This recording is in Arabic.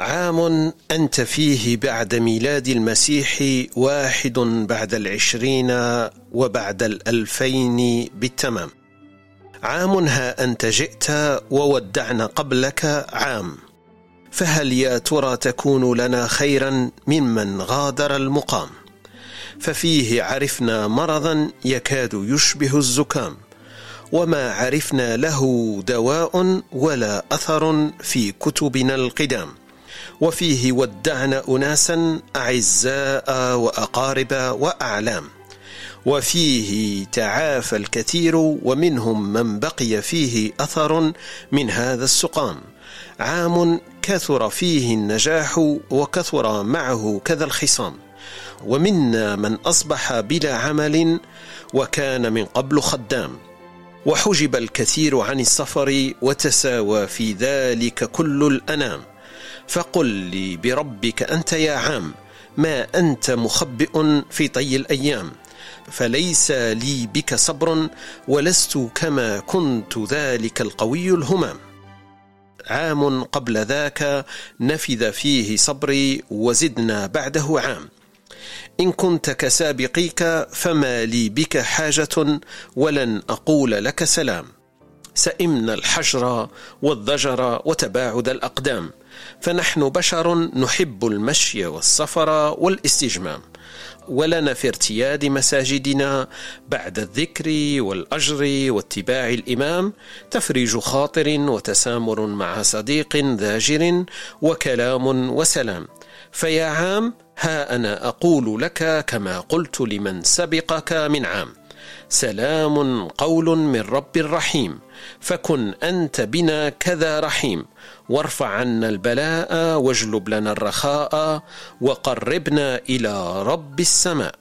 عام أنت فيه بعد ميلاد المسيح واحد بعد العشرين وبعد الألفين بالتمام. عام ها أنت جئت وودعنا قبلك عام. فهل يا ترى تكون لنا خيرا ممن غادر المقام؟ ففيه عرفنا مرضا يكاد يشبه الزكام. وما عرفنا له دواء ولا أثر في كتبنا القدام. وفيه ودعنا اناسا أعزاء وأقارب وأعلام. وفيه تعافى الكثير ومنهم من بقي فيه أثر من هذا السقام. عام كثر فيه النجاح وكثر معه كذا الخصام. ومنا من أصبح بلا عمل وكان من قبل خدام. وحجب الكثير عن السفر وتساوى في ذلك كل الأنام. فقل لي بربك أنت يا عام ما أنت مخبئ في طي الأيام. فليس لي بك صبر ولست كما كنت ذلك القوي الهمام عام قبل ذاك نفذ فيه صبري وزدنا بعده عام. إن كنت كسابقيك فما لي بك حاجة ولن أقول لك سلام. سئمنا الحجر والضجر وتباعد الأقدام. فنحن بشر نحب المشي والسفر والاستجمام. ولنا في ارتياد مساجدنا بعد الذكر والأجر واتباع الإمام تفريج خاطر وتسامر مع صديق ذاجر وكلام وسلام. فيا عام ها أنا أقول لك كما قلت لمن سبقك من عام. سلام قول من رب رحيم. فكن أنت بنا كذا رحيم. وارفع عنا البلاء واجلب لنا الرخاء وقربنا إلى رب السماء.